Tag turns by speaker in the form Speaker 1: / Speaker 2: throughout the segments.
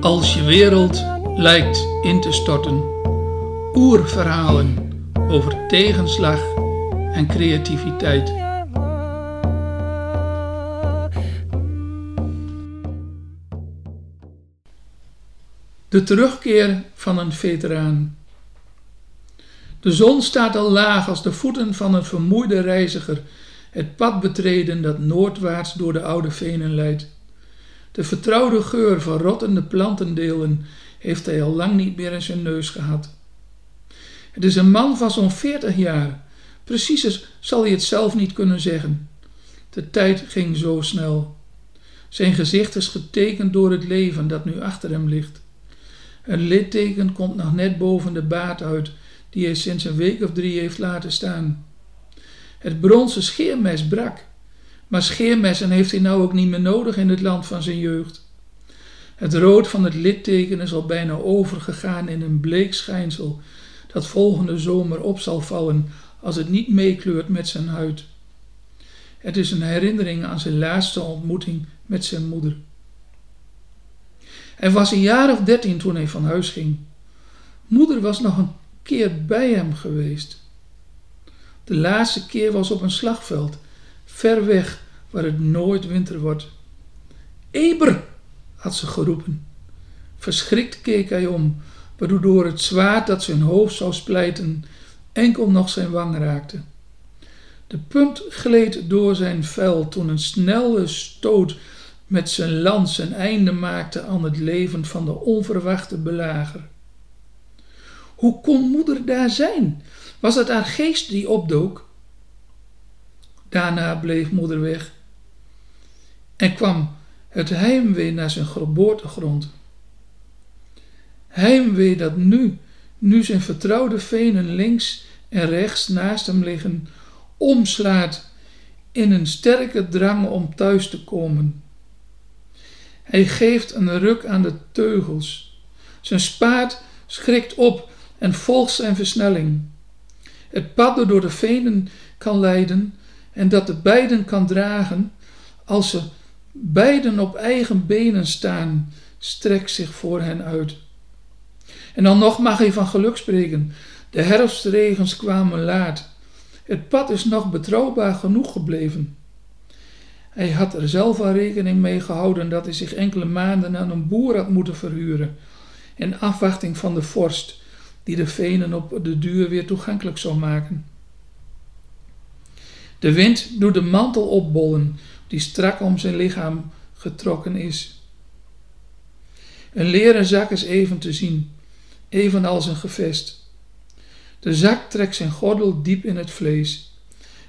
Speaker 1: Als je wereld lijkt in te storten, oerverhalen over tegenslag en creativiteit. De terugkeer van een veteraan. De zon staat al laag als de voeten van een vermoeide reiziger het pad betreden dat noordwaarts door de oude venen leidt. De vertrouwde geur van rottende plantendelen heeft hij al lang niet meer in zijn neus gehad. Het is een man van zo'n veertig jaar. Precies zal hij het zelf niet kunnen zeggen. De tijd ging zo snel. Zijn gezicht is getekend door het leven dat nu achter hem ligt. Een litteken komt nog net boven de baard uit, die hij sinds een week of drie heeft laten staan. Het bronzen scheermes brak, maar scheermessen heeft hij nou ook niet meer nodig in het land van zijn jeugd. Het rood van het litteken is al bijna overgegaan in een bleek schijnsel dat volgende zomer op zal vallen als het niet meekleurt met zijn huid. Het is een herinnering aan zijn laatste ontmoeting met zijn moeder. Hij was een jaar of dertien toen hij van huis ging. Moeder was nog een keer bij hem geweest. De laatste keer was op een slagveld, ver weg, waar het nooit winter wordt. Eber, had ze geroepen. Verschrikt keek hij om, waardoor het zwaard dat zijn hoofd zou splijten enkel nog zijn wang raakte. De punt gleed door zijn vel toen een snelle stoot met zijn lans een einde maakte aan het leven van de onverwachte belager. Hoe kon moeder daar zijn? Was het haar geest die opdook? Daarna bleef moeder weg en kwam het heimwee naar zijn geboortegrond. Heimwee dat nu, nu zijn vertrouwde venen links en rechts naast hem liggen, omslaat in een sterke drang om thuis te komen. Hij geeft een ruk aan de teugels. Zijn spaat schrikt op en volgt zijn versnelling. Het pad door de venen kan leiden en dat de beiden kan dragen, als ze beiden op eigen benen staan, strekt zich voor hen uit. En dan nog mag hij van geluk spreken. De herfstregens kwamen laat. Het pad is nog betrouwbaar genoeg gebleven. Hij had er zelf al rekening mee gehouden dat hij zich enkele maanden aan een boer had moeten verhuren, in afwachting van de vorst, die de venen op de duur weer toegankelijk zou maken. De wind doet de mantel opbollen, die strak om zijn lichaam getrokken is. Een leren zak is even te zien, evenals een gevest. De zak trekt zijn gordel diep in het vlees.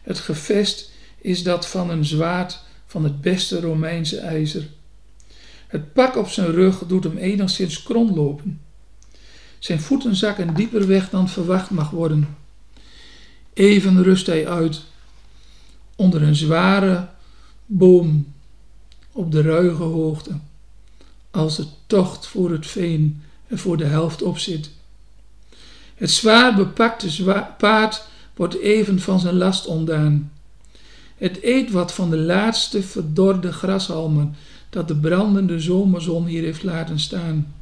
Speaker 1: Het gevest is dat van een zwaard van het beste Romeinse ijzer. Het pak op zijn rug doet hem enigszins krom lopen. Zijn voeten zakken dieper weg dan verwacht mag worden. Even rust hij uit onder een zware boom op de ruige hoogte, als de tocht voor het veen er voor de helft op zit. Het zwaar bepakte paard wordt even van zijn last ontdaan. Het eet wat van de laatste verdorde grashalmen dat de brandende zomerzon hier heeft laten staan.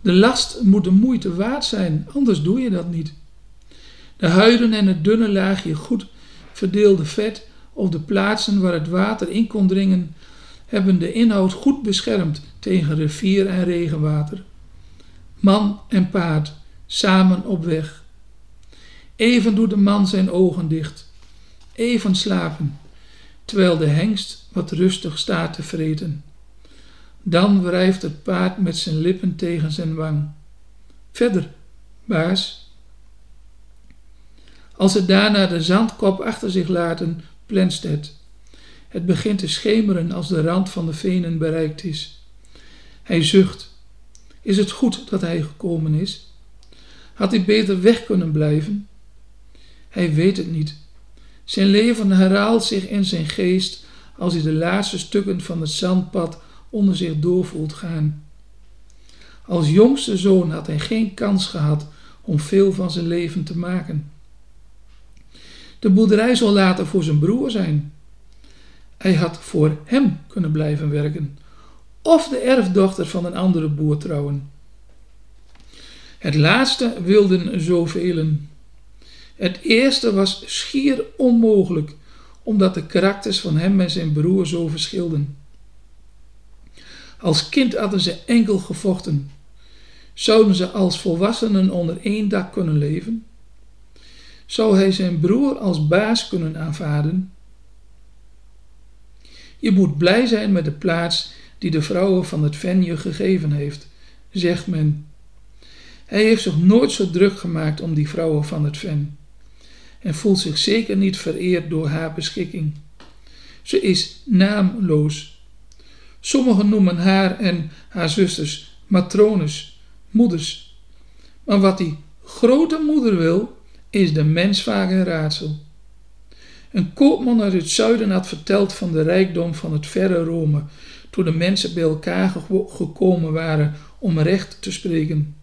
Speaker 1: De last moet de moeite waard zijn, anders doe je dat niet. De huiden en het dunne laagje goed verdeelde vet op de plaatsen waar het water in kon dringen, hebben de inhoud goed beschermd tegen rivier en regenwater. Man en paard samen op weg. Even doet de man zijn ogen dicht, even slapen, terwijl de hengst wat rustig staat te vreten. Dan wrijft het paard met zijn lippen tegen zijn wang. Verder, baas. Als ze daarna de zandkop achter zich laten, plenst het. Het begint te schemeren als de rand van de venen bereikt is. Hij zucht. Is het goed dat hij gekomen is? Had hij beter weg kunnen blijven? Hij weet het niet. Zijn leven herhaalt zich in zijn geest als hij de laatste stukken van het zandpad onder zich door voelt gaan. Als jongste zoon had hij geen kans gehad om veel van zijn leven te maken. De boerderij zal later voor zijn broer zijn. Hij had voor hem kunnen blijven werken, of de erfdochter van een andere boer trouwen. Het laatste wilden zoveel. Het eerste was schier onmogelijk, omdat de karakters van hem en zijn broer zo verschilden. Als kind hadden ze enkel gevochten. Zouden ze als volwassenen onder één dak kunnen leven? Zou hij zijn broer als baas kunnen aanvaarden? Je moet blij zijn met de plaats die de vrouwen van het ven je gegeven heeft, zegt men. Hij heeft zich nooit zo druk gemaakt om die vrouwen van het ven en voelt zich zeker niet vereerd door haar beschikking. Ze is naamloos. Sommigen noemen haar en haar zusters matrones, moeders. Maar wat die grote moeder wil, is de mens vaak een raadsel. Een koopman uit het zuiden had verteld van de rijkdom van het verre Rome, toen de mensen bij elkaar gekomen waren om recht te spreken.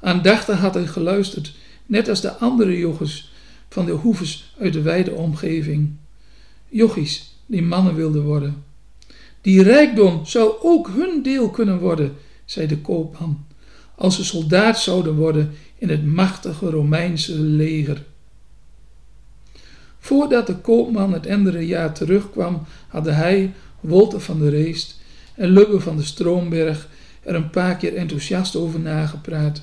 Speaker 1: Aandachtig had hij geluisterd, net als de andere jochies van de hoeves uit de wijde omgeving. Jochies die mannen wilden worden. Die rijkdom zou ook hun deel kunnen worden, zei de koopman, als ze soldaat zouden worden in het machtige Romeinse leger. Voordat de koopman het andere jaar terugkwam, hadden hij, Wolter van de Reest en Lubbe van de Stroomberg er een paar keer enthousiast over nagepraat.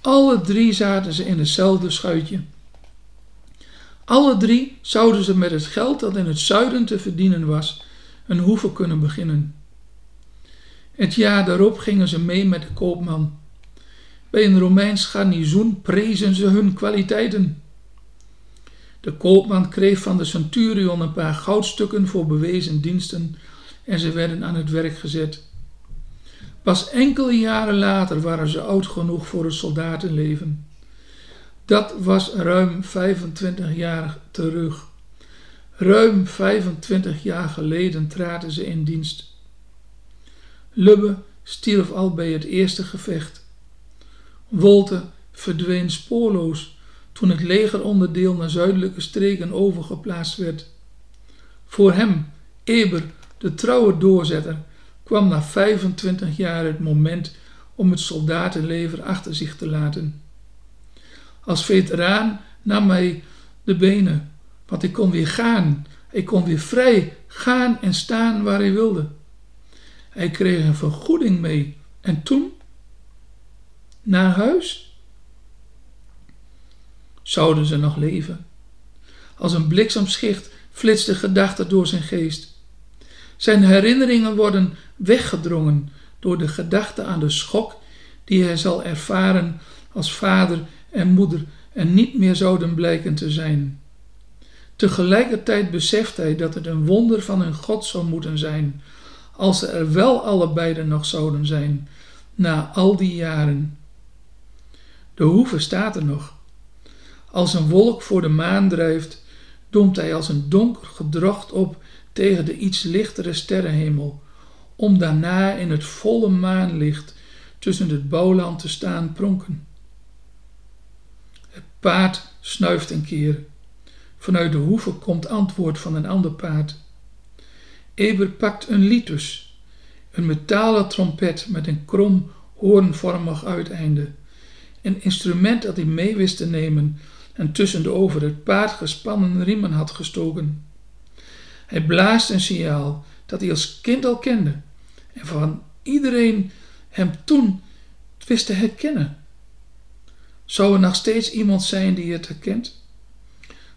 Speaker 1: Alle drie zaten ze in hetzelfde schuitje. Alle drie zouden ze met het geld dat in het zuiden te verdienen was, een hoeve kunnen beginnen. Het jaar daarop gingen ze mee met de koopman. Bij een Romeins garnizoen prezen ze hun kwaliteiten. De koopman kreeg van de centurion een paar goudstukken voor bewezen diensten en ze werden aan het werk gezet. Pas enkele jaren later waren ze oud genoeg voor het soldatenleven. Dat was ruim 25 jaar terug. Ruim 25 jaar geleden traden ze in dienst. Lubbe stierf al bij het eerste gevecht. Wolte verdween spoorloos toen het legeronderdeel naar zuidelijke streken overgeplaatst werd. Voor hem, Eber, de trouwe doorzetter, kwam na 25 jaar het moment om het soldatenleven achter zich te laten. Als veteraan nam hij de benen, want hij kon weer gaan. Hij kon weer vrij gaan en staan waar hij wilde. Hij kreeg een vergoeding mee. En toen? Naar huis? Zouden ze nog leven? Als een bliksemschicht flitste gedachte door zijn geest. Zijn herinneringen worden weggedrongen door de gedachte aan de schok die hij zal ervaren als vader en moeder en niet meer zouden blijken te zijn. Tegelijkertijd beseft hij dat het een wonder van een God zou moeten zijn, als ze er wel allebei nog zouden zijn, na al die jaren. De hoeve staat er nog. Als een wolk voor de maan drijft, doemt hij als een donker gedrocht op tegen de iets lichtere sterrenhemel, om daarna in het volle maanlicht tussen het bouwland te staan pronken. Het paard snuift een keer. Vanuit de hoeve komt antwoord van een ander paard. Eber pakt een litus, een metalen trompet met een krom, hoornvormig uiteinde. Een instrument dat hij mee wist te nemen en tussen de over het paard gespannen riemen had gestoken. Hij blaast een signaal dat hij als kind al kende en van iedereen hem toen wist te herkennen. Zou er nog steeds iemand zijn die het herkent?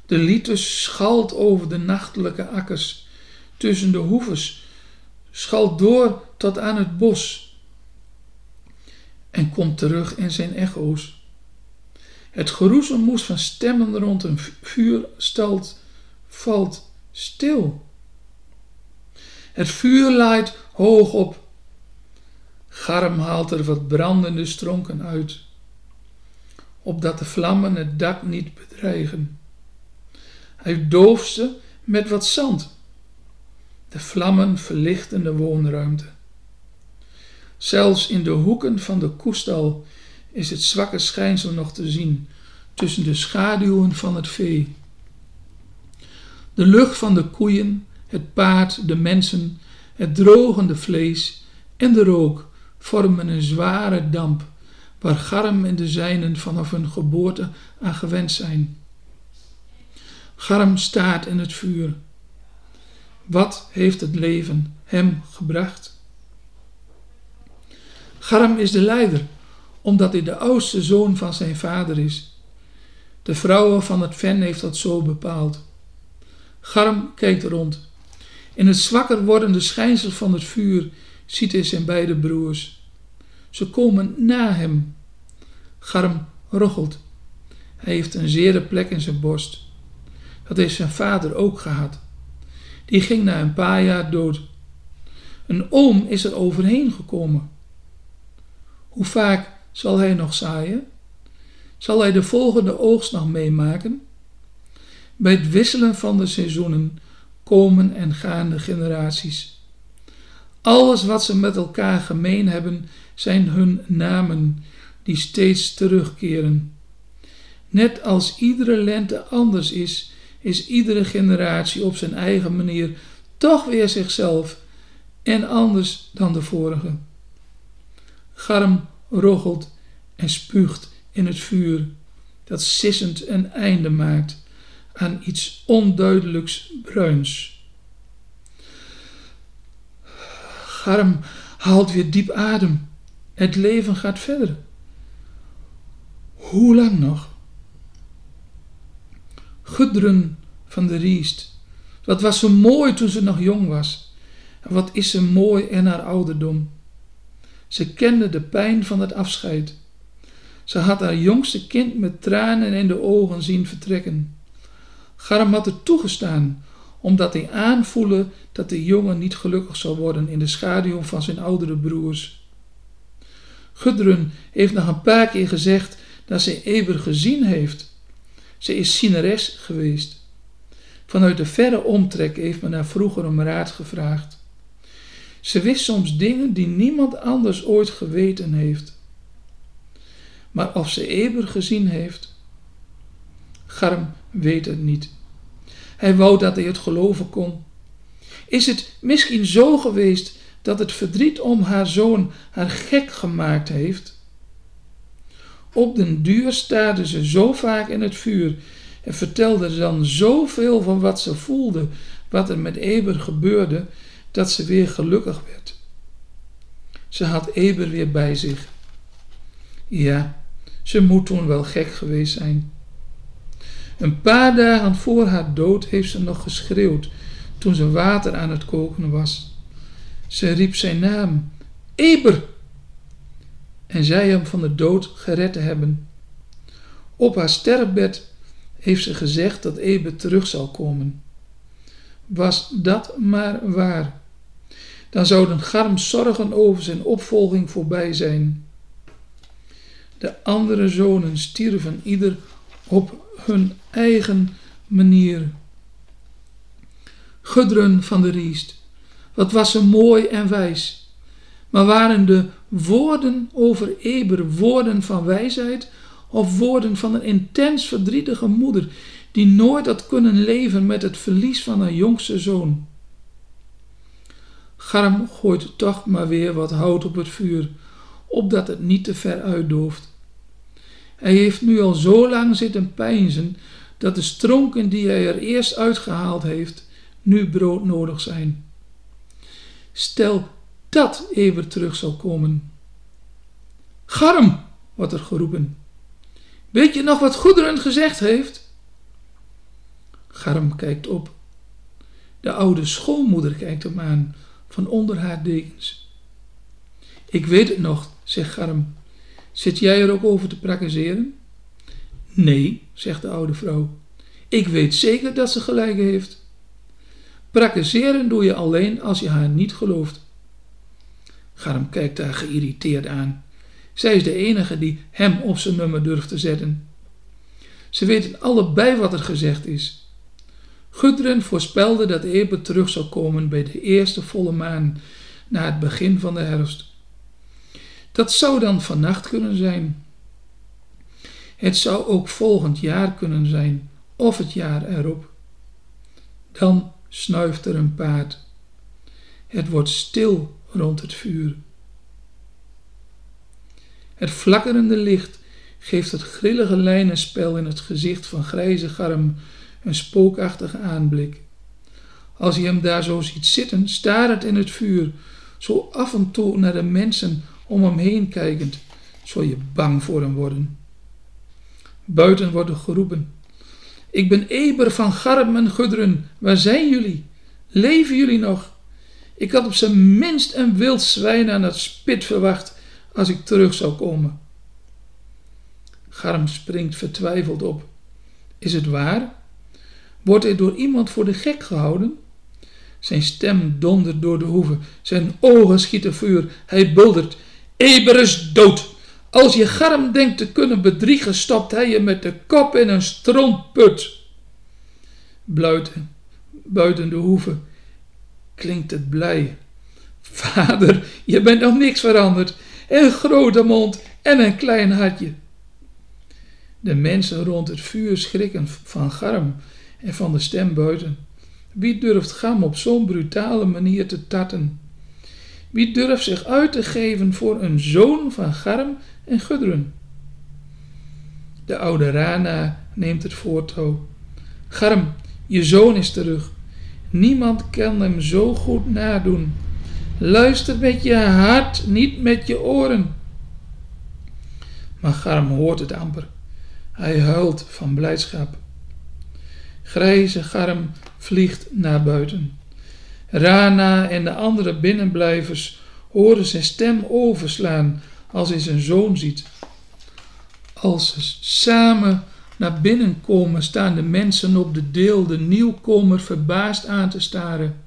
Speaker 1: De litus schalt over de nachtelijke akkers, tussen de hoeves, schalt door tot aan het bos en komt terug in zijn echo's. Het geroezemoes van stemmen rond een vuur stelt, valt stil. Het vuur laait hoog op. Garm haalt er wat brandende stronken uit, opdat de vlammen het dak niet bedreigen. Hij dooft ze met wat zand. De vlammen verlichten de woonruimte. Zelfs in de hoeken van de koestal is het zwakke schijnsel nog te zien tussen de schaduwen van het vee. De lucht van de koeien, het paard, de mensen Het drogende vlees en de rook vormen een zware damp waar Garm en de zijnen vanaf hun geboorte aan gewend zijn. Garm staat in het vuur. Wat heeft het leven hem gebracht? Garm is de leider, omdat hij de oudste zoon van zijn vader is. De vrouwen van het ven heeft dat zo bepaald. Garm kijkt rond. In het zwakker wordende schijnsel van het vuur ziet hij zijn beide broers. Ze komen na hem. Garm rochelt. Hij heeft een zere plek in zijn borst. Dat heeft zijn vader ook gehad. Die ging na een paar jaar dood. Een oom is er overheen gekomen. Hoe vaak zal hij nog zaaien? Zal hij de volgende oogst nog meemaken? Bij het wisselen van de seizoenen komen en gaan de generaties. Alles wat ze met elkaar gemeen hebben zijn hun namen die steeds terugkeren. Net als iedere lente anders is, is iedere generatie op zijn eigen manier toch weer zichzelf en anders dan de vorige. Garm rochelt en spuugt in het vuur dat sissend een einde maakt aan iets onduidelijks bruins. Garm haalt weer diep adem. Het leven gaat verder. Hoe lang nog? Gudrun van de Riest. Wat was ze mooi toen ze nog jong was. Wat is ze mooi in haar ouderdom. Ze kende de pijn van het afscheid. Ze had haar jongste kind met tranen in de ogen zien vertrekken. Garm had het toegestaan, omdat hij aanvoelde dat de jongen niet gelukkig zou worden in de schaduw van zijn oudere broers. Gudrun heeft nog een paar keer gezegd dat ze Eber gezien heeft. Ze is zieneres geweest. Vanuit de verre omtrek heeft men haar vroeger om raad gevraagd. Ze wist soms dingen die niemand anders ooit geweten heeft. Maar of ze Eber gezien heeft, Garm weet het niet. Hij wou dat hij het geloven kon. Is het misschien zo geweest dat het verdriet om haar zoon haar gek gemaakt heeft? Op den duur staarde ze zo vaak in het vuur en vertelde dan zoveel van wat ze voelde, wat er met Eber gebeurde, dat ze weer gelukkig werd. Ze had Eber weer bij zich. Ja, ze moet toen wel gek geweest zijn. Een paar dagen voor haar dood heeft ze nog geschreeuwd toen ze water aan het koken was. Ze riep zijn naam, Eber, en zei hem van de dood gered te hebben. Op haar sterfbed heeft ze gezegd dat Eber terug zal komen. Was dat maar waar? Dan zouden Garms zorgen over zijn opvolging voorbij zijn. De andere zonen stierven ieder op hun eigen manier. Gudrun van de Riest, wat was ze mooi en wijs. Maar waren de woorden over Eber woorden van wijsheid of woorden van een intens verdrietige moeder die nooit had kunnen leven met het verlies van haar jongste zoon? Garm gooit toch maar weer wat hout op het vuur, opdat het niet te ver uitdooft. Hij heeft nu al zo lang zitten pijnzen dat de stronken die hij er eerst uitgehaald heeft, nu broodnodig zijn. Stel dat Eber terug zal komen. Garm, wordt er geroepen. Weet je nog wat Goederen gezegd heeft? Garm kijkt op. De oude schoolmoeder kijkt hem aan, van onder haar dekens. Ik weet het nog, zegt Garm. Zit jij er ook over te praktiseren? Nee, zegt de oude vrouw. Ik weet zeker dat ze gelijk heeft. Praktiseren doe je alleen als je haar niet gelooft. Garm kijkt haar geïrriteerd aan. Zij is de enige die hem op zijn nummer durft te zetten. Ze weten allebei wat er gezegd is. Gudrun voorspelde dat Eber terug zou komen bij de eerste volle maan na het begin van de herfst. Dat zou dan vannacht kunnen zijn. Het zou ook volgend jaar kunnen zijn, of het jaar erop. Dan snuift er een paard. Het wordt stil rond het vuur. Het flakkerende licht geeft het grillige lijnenspel in het gezicht van grijze garm een spookachtige aanblik. Als je hem daar zo ziet zitten, starend in het vuur, zo af en toe naar de mensen om hem heen kijkend, zul je bang voor hem worden. Buiten worden geroepen. Ik ben Eber van Garm en Gudrun. Waar zijn jullie? Leven jullie nog? Ik had op zijn minst een wild zwijn aan het spit verwacht als ik terug zou komen. Garm springt vertwijfeld op. Is het waar? Wordt hij door iemand voor de gek gehouden? Zijn stem dondert door de hoeve, zijn ogen schieten vuur, hij buldert. Eber is dood! Als je Garm denkt te kunnen bedriegen, stopt hij je met de kop in een strontput. Buiten, buiten de hoeve klinkt het blij. Vader, je bent nog niks veranderd. Een grote mond en een klein hartje. De mensen rond het vuur schrikken van Garm en van de stem buiten. Wie durft Gam op zo'n brutale manier te tatten? Wie durft zich uit te geven voor een zoon van Garm en Gudrun? De oude Rana neemt het voortouw. Garm, je zoon is terug. Niemand kan hem zo goed nadoen. Luister met je hart, niet met je oren. Maar Garm hoort het amper. Hij huilt van blijdschap. Grijze Garm vliegt naar buiten. Rana en de andere binnenblijvers horen zijn stem overslaan als hij zijn zoon ziet. Als ze samen naar binnen komen, staan de mensen op de deel de nieuwkomer verbaasd aan te staren.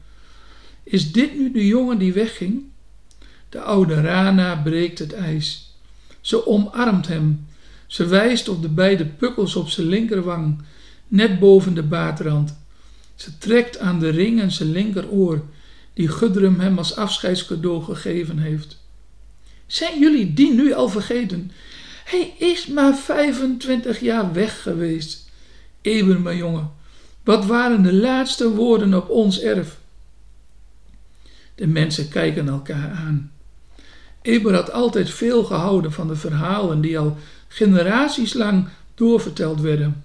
Speaker 1: Is dit nu de jongen die wegging? De oude Rana breekt het ijs. Ze omarmt hem. Ze wijst op de beide pukkels op zijn linkerwang, net boven de baatrand. Ze trekt aan de ring in zijn linkeroor, die Gudrum hem als afscheidscadeau gegeven heeft. Zijn jullie die nu al vergeten? Hij is maar 25 jaar weg geweest. Eben, mijn jongen, wat waren de laatste woorden op ons erf? De mensen kijken elkaar aan. Eber had altijd veel gehouden van de verhalen die al generaties lang doorverteld werden.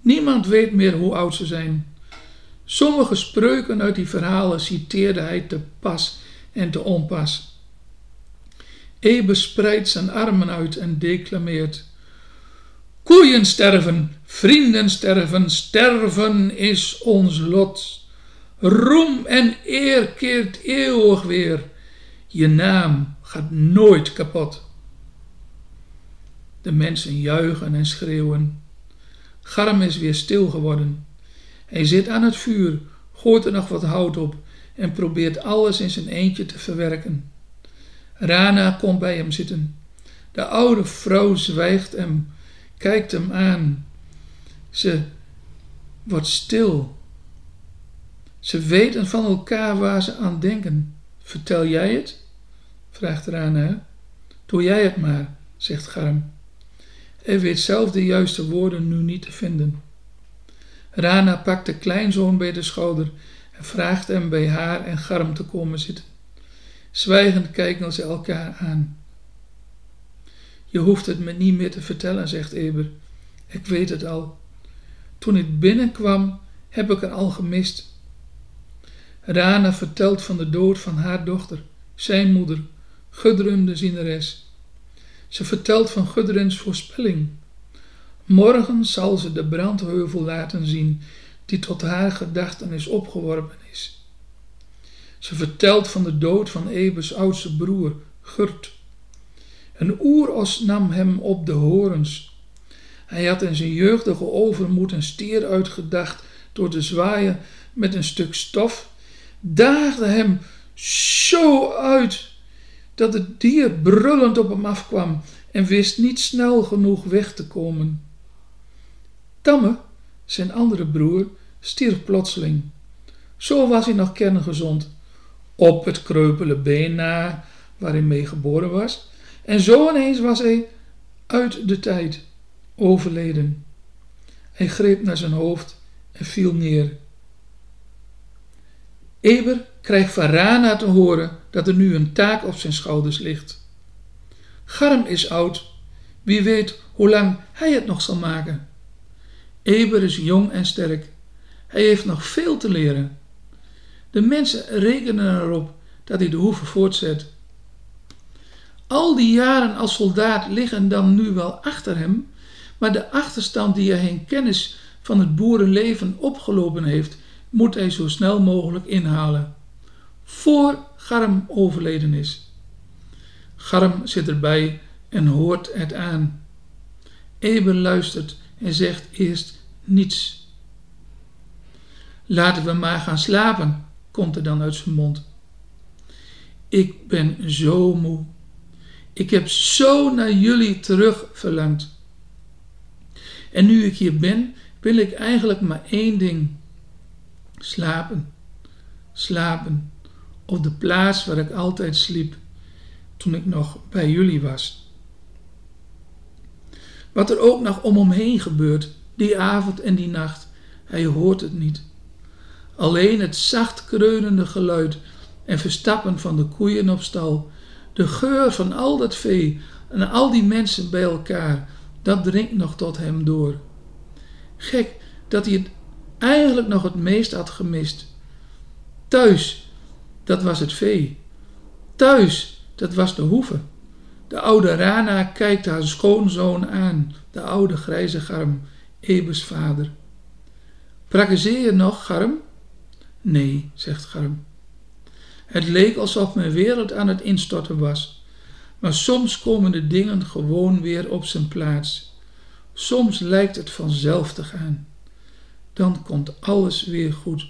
Speaker 1: Niemand weet meer hoe oud ze zijn. Sommige spreuken uit die verhalen citeerde hij te pas en te onpas. Ebe spreidt zijn armen uit en declameert. Koeien sterven, vrienden sterven, sterven is ons lot. Roem en eer keert eeuwig weer. Je naam gaat nooit kapot. De mensen juichen en schreeuwen. Garm is weer stil geworden. Hij zit aan het vuur, gooit er nog wat hout op en probeert alles in zijn eentje te verwerken. Rana komt bij hem zitten. De oude vrouw zwijgt hem, kijkt hem aan. Ze wordt stil. Ze weten van elkaar waar ze aan denken. Vertel jij het? vraagt Rana. Doe jij het maar, zegt Garm. Hij weet zelf de juiste woorden nu niet te vinden. Rana pakt de kleinzoon bij de schouder en vraagt hem bij haar en Garm te komen zitten. Zwijgend kijken ze elkaar aan. Je hoeft het me niet meer te vertellen, zegt Eber. Ik weet het al. Toen ik binnenkwam, heb ik er al gemist. Rana vertelt van de dood van haar dochter, zijn moeder, Gudrun de zieneres. Ze vertelt van Gudruns voorspelling. Morgen zal ze de brandheuvel laten zien die tot haar gedachten is opgeworpen is. Ze vertelt van de dood van Ebes oudste broer, Gurt. Een oeros nam hem op de horens. Hij had in zijn jeugdige overmoed een stier uitgedacht door te zwaaien met een stuk stof, daagde hem zo uit dat het dier brullend op hem afkwam en wist niet snel genoeg weg te komen. Tamme, zijn andere broer, stierf plotseling. Zo was hij nog kerngezond, op het kreupele been na waar hij mee geboren was, en zo ineens was hij uit de tijd, overleden. Hij greep naar zijn hoofd en viel neer. Eber krijgt van Rana te horen dat er nu een taak op zijn schouders ligt. Garm is oud, wie weet hoe lang hij het nog zal maken. Eber is jong en sterk, hij heeft nog veel te leren. De mensen rekenen erop dat hij de hoeve voortzet. Al die jaren als soldaat liggen dan nu wel achter hem, maar de achterstand die hij in kennis van het boerenleven opgelopen heeft, moet hij zo snel mogelijk inhalen. Voor Garm overleden is. Garm zit erbij en hoort het aan. Eber luistert en zegt eerst niets. Laten we maar gaan slapen, komt er dan uit zijn mond. Ik ben zo moe. Ik heb zo naar jullie terug verlangd. En nu ik hier ben, wil ik eigenlijk maar één ding. Slapen. Slapen. Op de plaats waar ik altijd sliep toen ik nog bij jullie was. Wat er ook nog om hem heen gebeurt, die avond en die nacht, hij hoort het niet. Alleen het zacht kreunende geluid en verstappen van de koeien op stal, de geur van al dat vee en al die mensen bij elkaar, dat dringt nog tot hem door. Gek dat hij het eigenlijk nog het meest had gemist. Thuis, dat was het vee. Thuis, dat was de hoeve. De oude Rana kijkt haar schoonzoon aan, de oude grijze Garm, Ebers vader. Prakkezeer nog, Garm? Nee, zegt Garm. Het leek alsof mijn wereld aan het instorten was. Maar soms komen de dingen gewoon weer op zijn plaats. Soms lijkt het vanzelf te gaan. Dan komt alles weer goed.